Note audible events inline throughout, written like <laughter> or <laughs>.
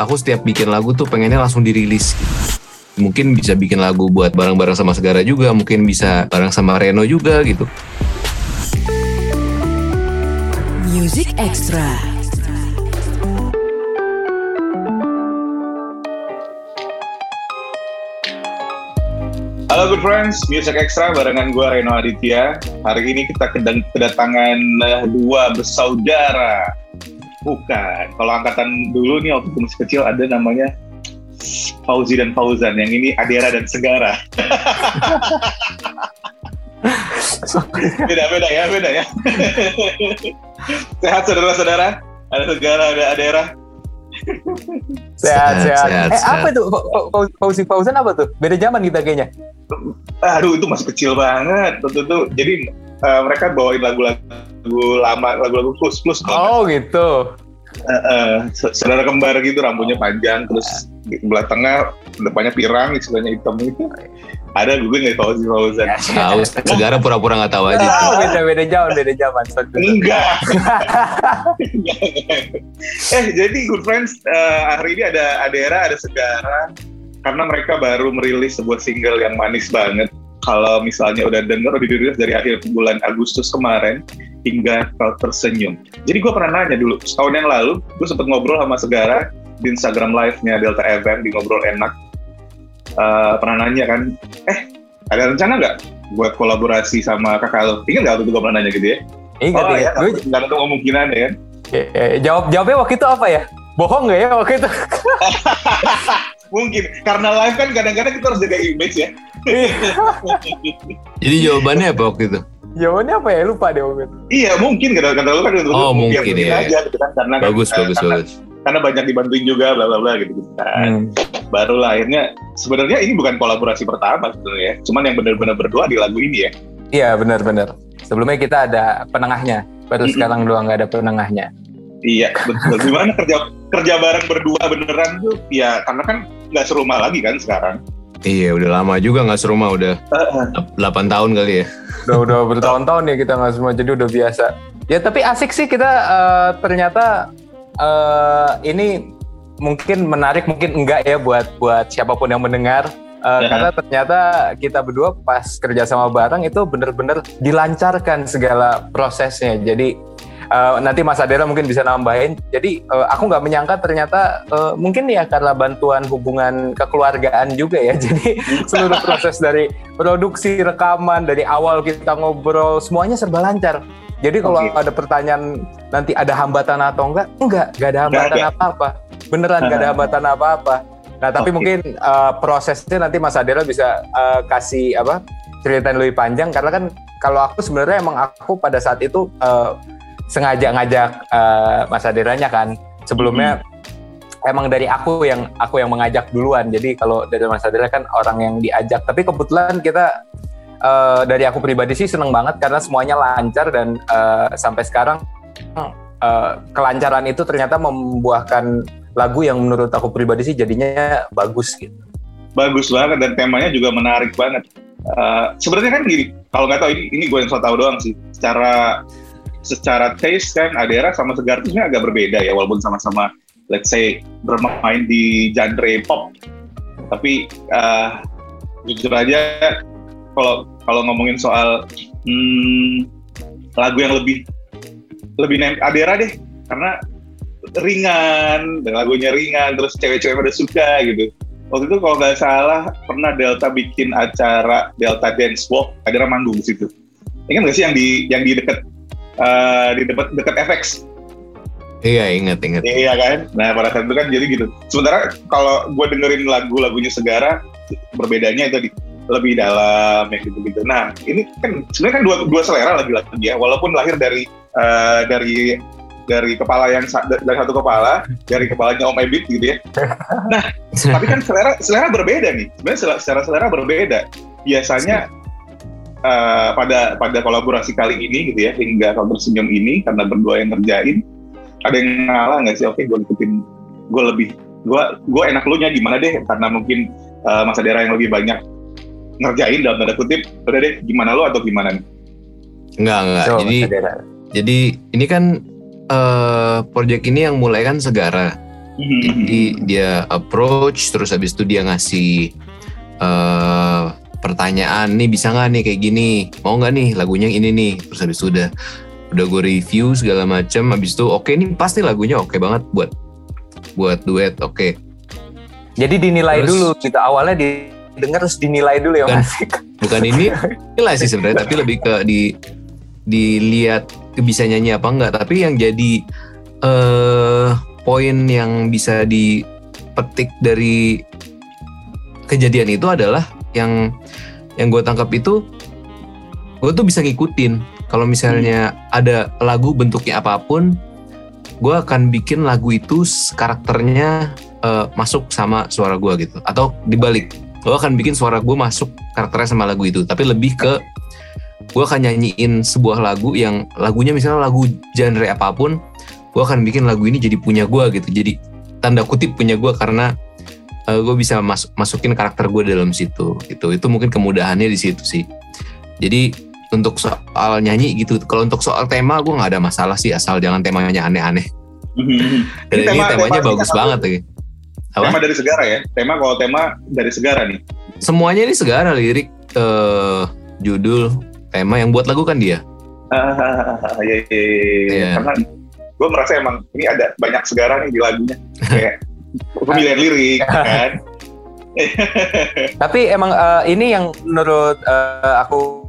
aku setiap bikin lagu tuh pengennya langsung dirilis. Mungkin bisa bikin lagu buat bareng-bareng sama Segara juga, mungkin bisa bareng sama Reno juga gitu. Music Extra. Halo good friends, Music Extra barengan gue Reno Aditya. Hari ini kita kedatangan uh, dua bersaudara. Bukan, kalau angkatan dulu nih waktu masih kecil ada namanya Fauzi dan Fauzan. Yang ini Adera dan Segara. <laughs> beda beda ya, beda ya. Sehat saudara-saudara. Ada Segara, ada Adera. Sehat, sehat. sehat, eh, sehat. apa itu? Fauzi Fauzan apa tuh? Beda zaman kita kayaknya. Aduh, itu masih kecil banget. Tentu tuh. Jadi uh, mereka bawain lagu-lagu lama, lagu-lagu plus plus. Oh gitu. Uh, uh, saudara kembar gitu, rambutnya panjang, terus di sebelah tengah, depannya pirang, istilahnya hitam itu. Ada gue nggak tahu sih Fauzan. Tahu Segara pura-pura nggak tahu aja. Oh, beda beda zaman, beda zaman. Enggak. <laughs> eh jadi good friends uh, hari ini ada Adera, ada Segara karena mereka baru merilis sebuah single yang manis banget. Kalau misalnya udah denger udah dirilis dari akhir bulan Agustus kemarin hingga kau tersenyum. Jadi gue pernah nanya dulu setahun yang lalu gue sempat ngobrol sama Segara di Instagram live-nya Delta FM di ngobrol enak. Uh, pernah nanya kan, eh ada rencana nggak buat kolaborasi sama kakak lo? Ingat nggak waktu itu gue pernah nanya gitu ya? Ingat, oh ingat. ya, Gue nggak ada kemungkinan ya kan? eh, jawab jawabnya waktu itu apa ya? Bohong nggak ya waktu itu? <laughs> Mungkin karena live kan kadang-kadang kita harus jaga image ya. Jadi jawabannya apa waktu itu? Jawabannya apa ya? Lupa deh waktu itu. iya mungkin kadang-kadang lu kan untuk Oh, mungkin, iya. aja gitu kan karena Bagus, kan, bagus, karena, bagus. karena banyak dibantuin juga bla bla bla gitu gitu kan. Hmm. Barulah akhirnya sebenarnya ini bukan kolaborasi pertama sebenarnya, cuman yang benar-benar berdua di lagu ini ya. Iya benar-benar. Sebelumnya kita ada penengahnya, baru Mm-mm. sekarang doang nggak ada penengahnya. Iya betul. Gimana kerja kerja bareng berdua beneran tuh? Ya karena kan nggak serumah lagi kan sekarang. Iya, udah lama juga nggak serumah udah 8 tahun kali ya. Udah udah bertahun-tahun ya kita nggak semua jadi udah biasa. Ya tapi asik sih kita eh, ternyata eh, ini mungkin menarik mungkin enggak ya buat buat siapa pun yang mendengar. Eh, Ya. Karena ternyata kita berdua pas kerja sama bareng itu bener-bener dilancarkan segala prosesnya. Jadi eh, nanti Mas Adera mungkin bisa nambahin. Jadi eh, aku nggak menyangka ternyata eh, mungkin ya karena bantuan hubungan kekeluargaan juga ya. <laughs> Jadi seluruh proses dari produksi rekaman dari awal kita ngobrol semuanya serba lancar. Jadi kalau Oke. ada pertanyaan nanti ada hambatan atau enggak, enggak, enggak ada hambatan apa-apa. Beneran enggak ada hambatan apa-apa. Nah, tapi Oke. mungkin uh, prosesnya nanti Mas Adela bisa uh, kasih apa? ceritain lebih panjang karena kan kalau aku sebenarnya emang aku pada saat itu uh, sengaja ngajak uh, Mas Aderanya kan. Sebelumnya emang dari aku yang aku yang mengajak duluan. Jadi kalau dari Mas Adela kan orang yang diajak. Tapi kebetulan kita eh, dari aku pribadi sih seneng banget karena semuanya lancar dan eh, sampai sekarang eh, kelancaran itu ternyata membuahkan lagu yang menurut aku pribadi sih jadinya bagus gitu. bagus banget dan temanya juga menarik banget. Uh, Sebenarnya kan gini, kalau nggak tahu ini, ini gue yang so tahu doang sih. Secara secara taste kan Adera sama Segar sebenarnya agak berbeda ya, walaupun sama-sama let's say bermain di genre pop. Tapi uh, jujur aja kalau kalau ngomongin soal hmm, lagu yang lebih lebih nem Adera deh, karena ringan, dan lagunya ringan, terus cewek-cewek pada suka gitu waktu itu kalau nggak salah pernah Delta bikin acara Delta Dance Walk, ada manggung di situ. Ingat nggak sih yang di yang di dekat eh, di dekat dekat FX? Iya, ingat, ingat. Iya kan? Nah pada saat itu kan jadi gitu. Sementara kalau gue dengerin lagu-lagunya Segara, berbedanya itu di, lebih dalam ya gitu-gitu. Nah ini kan sebenarnya kan dua dua selera lagi-lagi ya, walaupun lahir dari eh, dari dari kepala yang dari satu kepala, dari kepalanya Om Ebit gitu ya. Nah, tapi kan selera selera berbeda nih. Sebenarnya selera, secara selera berbeda. Biasanya eh, pada pada kolaborasi kali ini gitu ya, hingga kau tersenyum ini karena berdua yang ngerjain, ada yang ngalah nggak sih? Oke, gue ikutin, gue lebih, gue gue enak lu nya gimana deh? Karena mungkin eh, masa daerah yang lebih banyak ngerjain dalam tanda kutip, udah deh gimana lu atau gimana nih? Enggak, enggak. So, jadi jadi ini kan eh project ini yang mulai kan Segara. Jadi dia approach terus habis itu dia ngasih eh pertanyaan nih bisa nggak nih kayak gini mau nggak nih lagunya yang ini nih terus habis itu udah udah gue review segala macam habis itu oke nih pasti lagunya oke banget buat buat duet oke Jadi dinilai Terus- dulu gitu. Awalnya didengar terus dinilai dulu ya Bukan. Mas. bukan ini nilai sih sebenarnya tapi lebih ke di dilihat bisa nyanyi apa enggak tapi yang jadi eh poin yang bisa dipetik dari kejadian itu adalah yang yang gue tangkap itu gue tuh bisa ngikutin. Kalau misalnya ada lagu bentuknya apa pun gue akan bikin lagu itu karakternya eh, masuk sama suara gue gitu. Atau dibalik gue akan bikin suara gue masuk karakternya sama lagu itu. Tapi lebih ke gue akan nyanyiin sebuah lagu yang lagunya misalnya lagu genre apa pun gue akan bikin lagu ini jadi punya gue gitu. Jadi tanda kutip punya gue karena gue bisa mas- masukin karakter gue dalam situ gitu itu mungkin kemudahannya di situ sih jadi untuk soal nyanyi gitu kalau untuk soal tema gue nggak ada masalah sih asal jangan temanya aneh-aneh dan Ini ini, tema- temanya tema bagus banget lagi Apa? Tema dari segara ya. Tema kalau tema dari segara nih. semuanya ini segala lirik eh, judul tema yang buat lagu kan dia Ah, <laughs> iya, iya, iya. Iya. Karena gue merasa emang ini ada banyak segara nih di lagunya. <laughs> Kayak pemilihan lirik <laughs> kan. Tapi emang eh, ini yang menurut eh, aku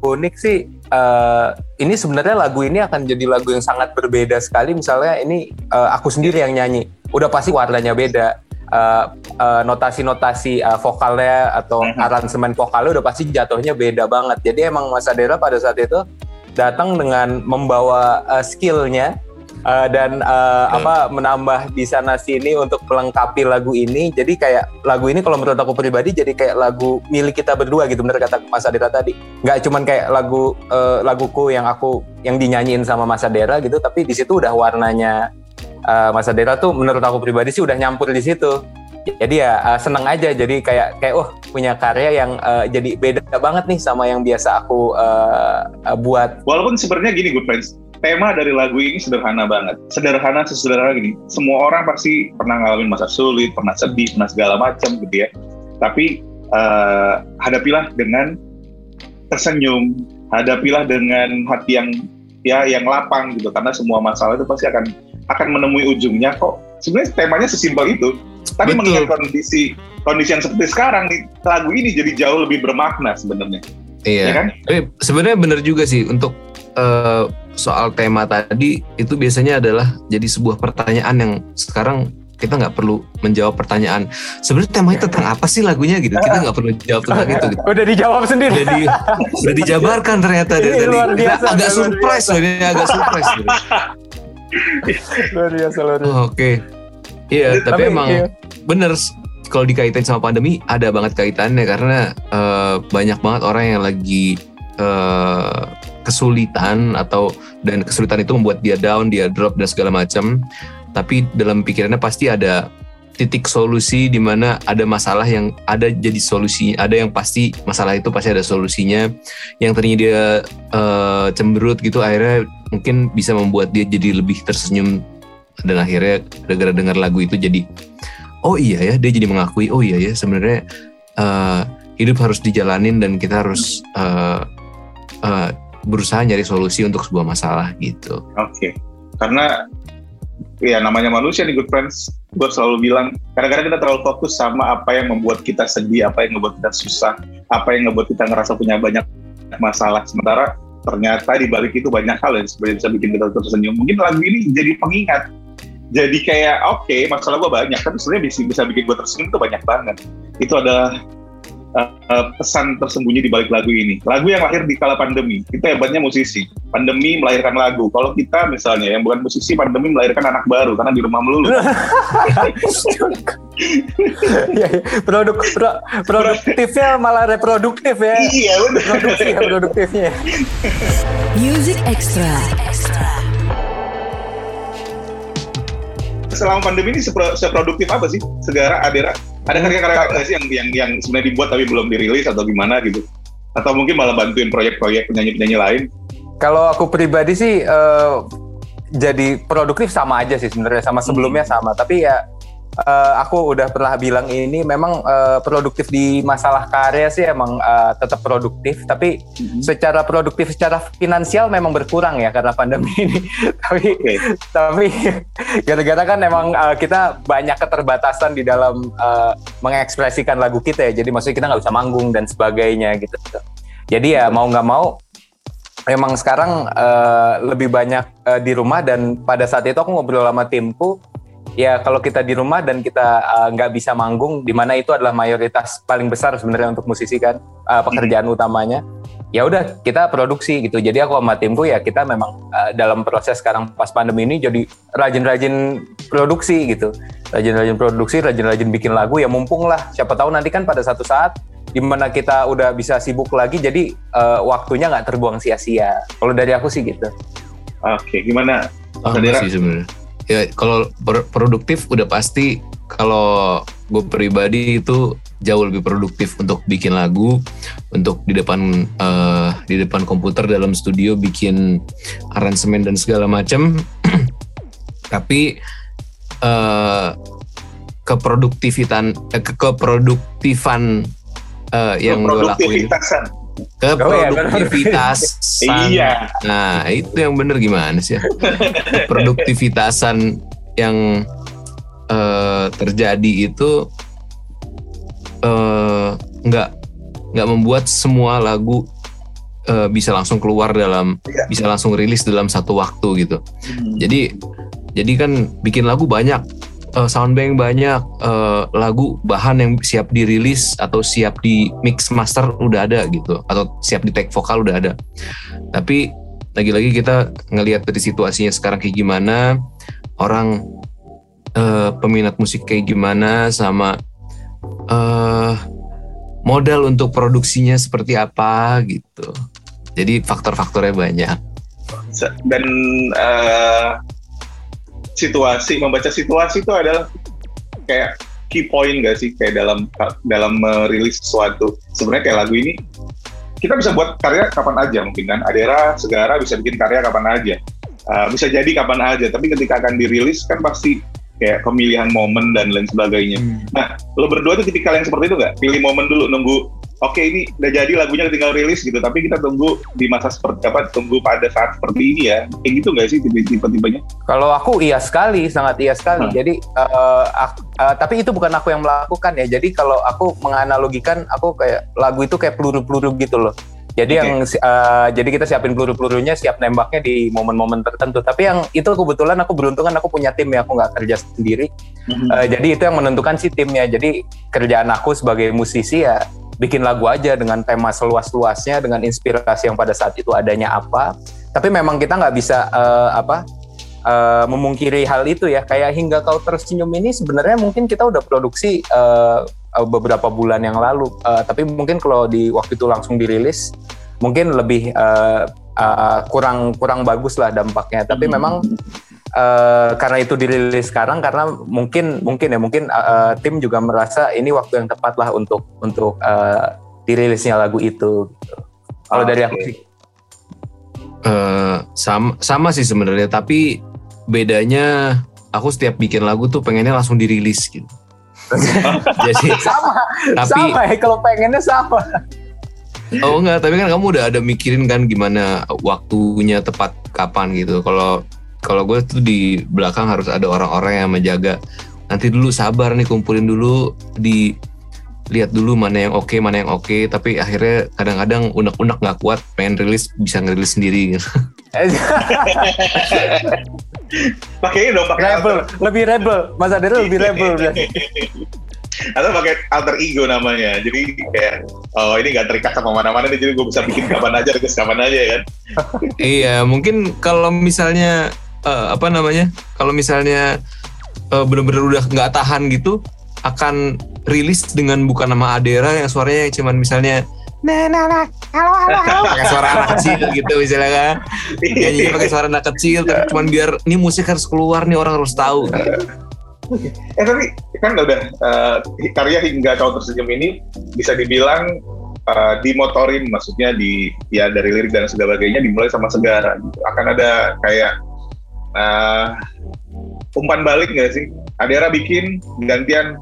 unik sih. eh, ini sebenarnya lagu ini akan jadi lagu yang sangat berbeda sekali. Misalnya ini eh, aku sendiri yang nyanyi, udah pasti warnanya beda. Eh, eh, notasi-notasi eh, vokalnya atau Mhm. aransemen vokalnya udah pasti jatuhnya beda banget. Jadi emang Mas Adera pada saat itu datang dengan membawa eh, skillnya eh, dan eh, apa menambah di sana sini untuk melengkapi lagu ini. Jadi kayak lagu ini kalau menurut aku pribadi jadi kayak lagu milik kita berdua gitu bener kata Mas Adera tadi. Nggak cuman kayak lagu eh, laguku yang aku yang dinyanyiin sama Mas Adera gitu, tapi di situ udah warnanya eh, Mas Adera tuh menurut aku pribadi sih udah nyampur di situ. Jadi ya eh, seneng aja jadi kayak kayak oh punya karya yang eh, jadi beda banget nih sama yang biasa aku eh, eh, buat. Walaupun sebenarnya gini good friends, tema dari lagu ini sederhana banget. Sederhana sesederhana gini. Semua orang pasti pernah ngalamin masa sulit, pernah sedih, pernah segala macam gitu ya. Tapi eh, hadapilah dengan tersenyum, hadapilah dengan hati yang ya yang lapang gitu karena semua masalah itu pasti akan akan menemui ujungnya kok. Sebenarnya temanya sesimpel itu. Tapi Betul. mengingat kondisi kondisi yang seperti sekarang nih, lagu ini jadi jauh lebih bermakna sebenarnya. iya Ya kan? Sebenarnya benar juga sih untuk eh, soal tema tadi itu biasanya adalah jadi sebuah pertanyaan yang sekarang kita nggak perlu menjawab pertanyaan sebenarnya temanya tentang apa sih lagunya gitu kita nggak perlu jawab tentang <laughs> itu gitu. Udah dijawab sendiri. udah di udah dijabarkan ternyata dari tadi Kita agak surprise loh ini agak surprise gitu. <laughs> luar biasa luar biasa. Oh, oke iya tapi, emang iya. bener kalau dikaitin sama pandemi ada banget kaitannya karena eh, banyak banget orang yang lagi eh, kesulitan atau dan kesulitan itu membuat dia down, dia drop dan segala macam. Tapi dalam pikirannya pasti ada titik solusi di mana ada masalah yang ada jadi solusi, ada yang pasti masalah itu pasti ada solusinya. Yang tadinya dia eh, cemberut gitu akhirnya mungkin bisa membuat dia jadi lebih tersenyum dan akhirnya gara-gara dengar lagu itu jadi oh iya ya dia jadi mengakui oh iya ya sebenarnya eh, hidup harus dijalanin dan kita harus eh, eh, berusaha nyari solusi untuk sebuah masalah gitu. Oke, karena ya namanya manusia nih good friends. Gue selalu bilang, kadang-kadang kita terlalu fokus sama apa yang membuat kita sedih, apa yang membuat kita susah, apa yang membuat kita ngerasa punya banyak masalah. Sementara ternyata di balik itu banyak hal yang sebenarnya bisa bikin kita tersenyum. Mungkin lagu ini jadi pengingat. Jadi kayak oke masalah gue banyak, tapi sebenarnya bisa, bisa bikin gue tersenyum itu banyak banget. Itu adalah uh, uh, pesan tersembunyi di balik lagu ini. Lagu yang lahir di kala pandemi. Itu hebatnya musisi. Pandemi melahirkan lagu. Kalau kita misalnya yang bukan musisi, pandemi melahirkan anak baru karena di rumah melulu. <laughs> Iya, iya. Produk pro- produktifnya malah reproduktif ya. iya. Produksi ya produktifnya. Music Extra. Selama pandemi ini sepro- seproduktif apa sih? Segara Adera? Ada karya-karya nggak sih yang yang yang sebenarnya dibuat tapi belum dirilis atau gimana gitu? Atau mungkin malah bantuin proyek-proyek penyanyi-penyanyi lain? Kalau aku pribadi sih eh, jadi produktif sama aja sih sebenarnya sama sebelumnya sama tapi ya uh, aku udah pernah bilang ini memang uh, produktif di masalah karya sih emang uh, tetap produktif tapi mm-hmm. secara produktif secara finansial memang berkurang ya karena pandemi ini <laughs> tapi okay. tapi <laughs> gara-gara kan emang uh, kita banyak keterbatasan di dalam uh, mengekspresikan lagu kita ya jadi maksudnya kita nggak bisa manggung dan sebagainya gitu jadi ya mau nggak mau memang sekarang uh, lebih banyak uh, di rumah dan pada saat itu aku ngobrol sama timku ya kalau kita di rumah dan kita uh, nggak uh, bisa manggung di mana itu adalah mayoritas paling besar sebenarnya untuk musisi kan uh, pekerjaan hmm. utamanya. Ya udah kita produksi gitu. Jadi aku sama timku ya kita memang uh, dalam proses sekarang pas pandemi ini jadi rajin-rajin produksi gitu. Rajin-rajin produksi rajin-rajin bikin lagu ya mumpung lah. Siapa tahu nanti kan pada satu saat di mana kita udah bisa sibuk lagi jadi uh, waktunya nggak terbuang sia-sia. Kalau dari aku sih gitu. Oke gimana? Oh, sih sebenarnya ya kalau produktif udah pasti kalau gue pribadi itu jauh lebih produktif untuk bikin lagu, untuk di depan uh, di depan komputer dalam studio bikin aransemen dan segala macam. <clears throat> Tapi uh, keproduktifan eh, keproduktifan uh, yang gue lakuin ke oh, iya, produktivitasan. <laughs> iya. Nah, itu yang bener gimana sih ya? <laughs> Produktivitasan yang uh, terjadi itu uh, nggak nggak membuat semua lagu uh, bisa langsung keluar dalam iya. bisa langsung rilis dalam satu waktu gitu. Hmm. Jadi jadi kan bikin lagu banyak uh, soundbank banyak uh, lagu bahan yang siap dirilis atau siap di mix master udah ada gitu atau siap di take vokal udah ada. Tapi lagi-lagi kita ngelihat dari situasinya sekarang kayak gimana orang uh, peminat musik kayak gimana sama uh, modal untuk produksinya seperti apa gitu. Jadi faktor-faktornya banyak. Dan uh, situasi membaca situasi itu adalah kayak key point gak sih kayak dalam dalam merilis sesuatu sebenarnya kayak lagu ini kita bisa buat karya kapan aja mungkin kan Adera Segara bisa bikin karya kapan aja uh, bisa jadi kapan aja tapi ketika akan dirilis kan pasti kayak pemilihan momen dan lain sebagainya. Hmm. Nah, lo berdua tuh tipikal yang seperti itu gak? Pilih momen dulu, nunggu oke okay, ini udah jadi lagunya tinggal rilis gitu tapi kita tunggu di masa seperti apa tunggu pada saat seperti ini ya kayak gitu nggak sih tipe-tipenya kalau aku iya sekali sangat iya sekali hmm. jadi uh, aku, uh, tapi itu bukan aku yang melakukan ya jadi kalau aku menganalogikan aku kayak lagu itu kayak peluru-peluru gitu loh jadi okay. yang uh, jadi kita siapin peluru-pelurunya, siap nembaknya di momen-momen tertentu. Tapi yang itu kebetulan aku beruntung kan aku punya tim ya, aku nggak kerja sendiri. Mm-hmm. Uh, jadi itu yang menentukan si timnya. Jadi kerjaan aku sebagai musisi ya bikin lagu aja dengan tema seluas-luasnya dengan inspirasi yang pada saat itu adanya apa. Tapi memang kita nggak bisa uh, apa uh, memungkiri hal itu ya. Kayak hingga kau tersenyum ini sebenarnya mungkin kita udah produksi uh, beberapa bulan yang lalu. Uh, tapi mungkin kalau di waktu itu langsung dirilis mungkin lebih uh, uh, kurang kurang bagus lah dampaknya. Tapi hmm. memang uh, karena itu dirilis sekarang karena mungkin mungkin ya mungkin uh, tim juga merasa ini waktu yang tepat lah untuk untuk uh, dirilisnya lagu itu. Gitu. Kalau okay. dari aku sih. Uh, sama sama sih sebenarnya tapi bedanya aku setiap bikin lagu tuh pengennya langsung dirilis gitu. <laughs> Jadi sama, tapi sama ya kalau pengennya sama. Oh enggak, tapi kan kamu udah ada mikirin kan gimana waktunya tepat kapan gitu. Kalau kalau gue tuh di belakang harus ada orang-orang yang menjaga. Nanti dulu sabar nih kumpulin dulu di lihat dulu mana yang oke okay, mana yang oke. Okay, tapi akhirnya kadang-kadang unek-unek nggak kuat pengen rilis bisa ngerilis sendiri. Gitu. <laughs> pakai dong pakai rebel lebih rebel. Mas Adero lebih rebel <laughs> atau pakai alter ego namanya. Jadi kayak oh ini nggak terikat sama mana-mana jadi gue bisa bikin kapan aja rilis kapan aja ya kan? Iya mungkin kalau misalnya uh, apa namanya kalau misalnya uh, bener-bener udah nggak tahan gitu akan rilis dengan bukan nama Adera yang suaranya cuman misalnya nah nah nah halo halo halo <laughs> pakai suara anak kecil <laughs> gitu misalnya kan nyanyi pakai suara anak kecil tapi cuman biar ini musik harus keluar nih orang harus tahu gitu. eh tapi kan udah uh, karya hingga kau tersenyum ini bisa dibilang uh, dimotorin maksudnya di ya dari lirik dan sebagainya dimulai sama segara gitu. akan ada kayak Nah, umpan balik nggak sih? Adera bikin gantian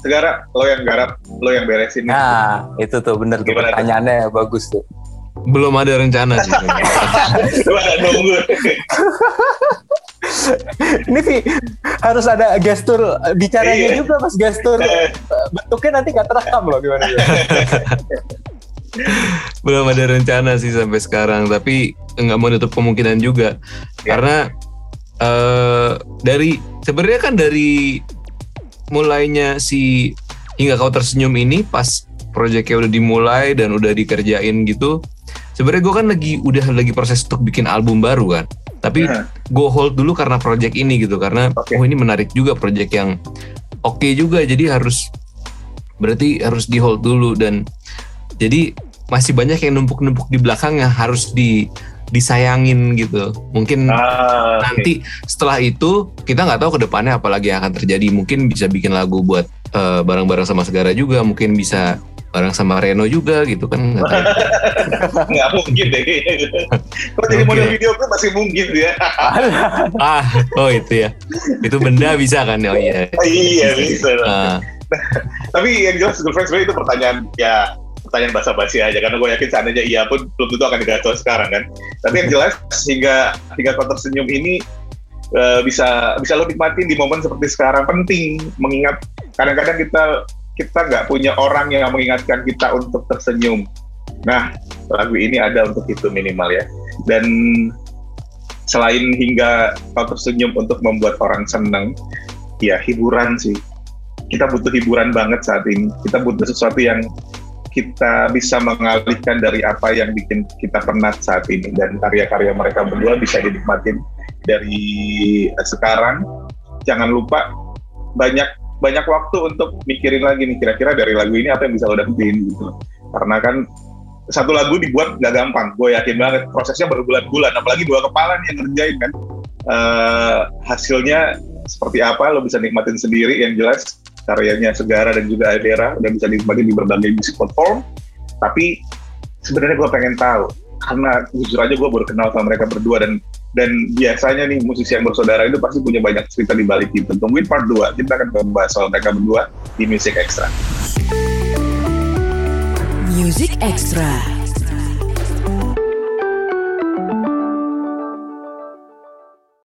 Segara lo yang garap, lo yang beresin. Nah, itu tuh bener tuh Gimana tuh? pertanyaannya bagus tuh. Belum ada rencana sih. <laughs> Coba nunggu. <laughs> Ini Vi, harus ada gestur bicaranya Iya. juga mas gestur <laughs> Eh. bentuknya nanti nggak terekam loh gimana ya. Belum ada rencana sih sampai sekarang, tapi nggak mau nutup kemungkinan juga. Ya. Karena eh dari sebenarnya kan dari mulainya si hingga kau tersenyum ini pas proyeknya udah dimulai dan udah dikerjain gitu. Sebenarnya gue kan lagi udah lagi proses untuk bikin album baru kan. Tapi Nah. gue hold dulu karena project ini gitu karena Oke. oh ini menarik juga project yang oke juga jadi harus berarti harus di hold dulu dan jadi masih banyak yang numpuk-numpuk di belakang yang harus di disayangin gitu mungkin Ah, nanti setelah itu kita nggak tahu ke depannya apalagi yang akan terjadi mungkin bisa bikin lagu buat eh, bareng-bareng sama Segara juga mungkin bisa bareng sama Reno juga gitu kan nggak tahu. <laughs> nggak mungkin deh. Kok jadi Oke. model video klip masih mungkin ya? <laughs> ah oh itu ya itu benda bisa kan oh iya iya bisa. Ah, Tapi yang jelas girlfriend sebenarnya itu pertanyaan ya pertanyaan basa-basi aja karena gue yakin seandainya iya pun belum tentu akan digagal sekarang kan. Tapi yang jelas hingga hingga kau tersenyum ini eh, bisa bisa lo nikmatin di momen seperti sekarang penting mengingat kadang-kadang kita kita nggak punya orang yang mengingatkan kita untuk tersenyum. Nah lagu ini ada untuk itu minimal ya. Dan selain hingga kau tersenyum untuk membuat orang senang, ya hiburan sih kita butuh hiburan banget saat ini. Kita butuh sesuatu yang kita bisa mengalihkan dari apa yang bikin kita penat saat ini dan karya-karya mereka berdua bisa dinikmatin dari sekarang. Jangan lupa banyak banyak waktu untuk mikirin lagi nih kira-kira dari lagu ini apa yang bisa lo dapetin gitu. Karena kan satu lagu dibuat nggak gampang, gue yakin banget prosesnya berbulan-bulan, apalagi dua kepala nih yang ngerjain kan. Eh, hasilnya seperti apa lo bisa nikmatin sendiri yang jelas karyanya Segara dan juga Adera udah bisa dinikmatin di berbagai musik platform. Tapi sebenarnya gue pengen tahu karena jujur aja gue baru kenal sama mereka berdua dan dan biasanya nih musisi yang bersaudara itu pasti punya banyak cerita di balik itu. Tungguin part 2 kita akan membahas soal mereka berdua di Music Extra. Music Extra.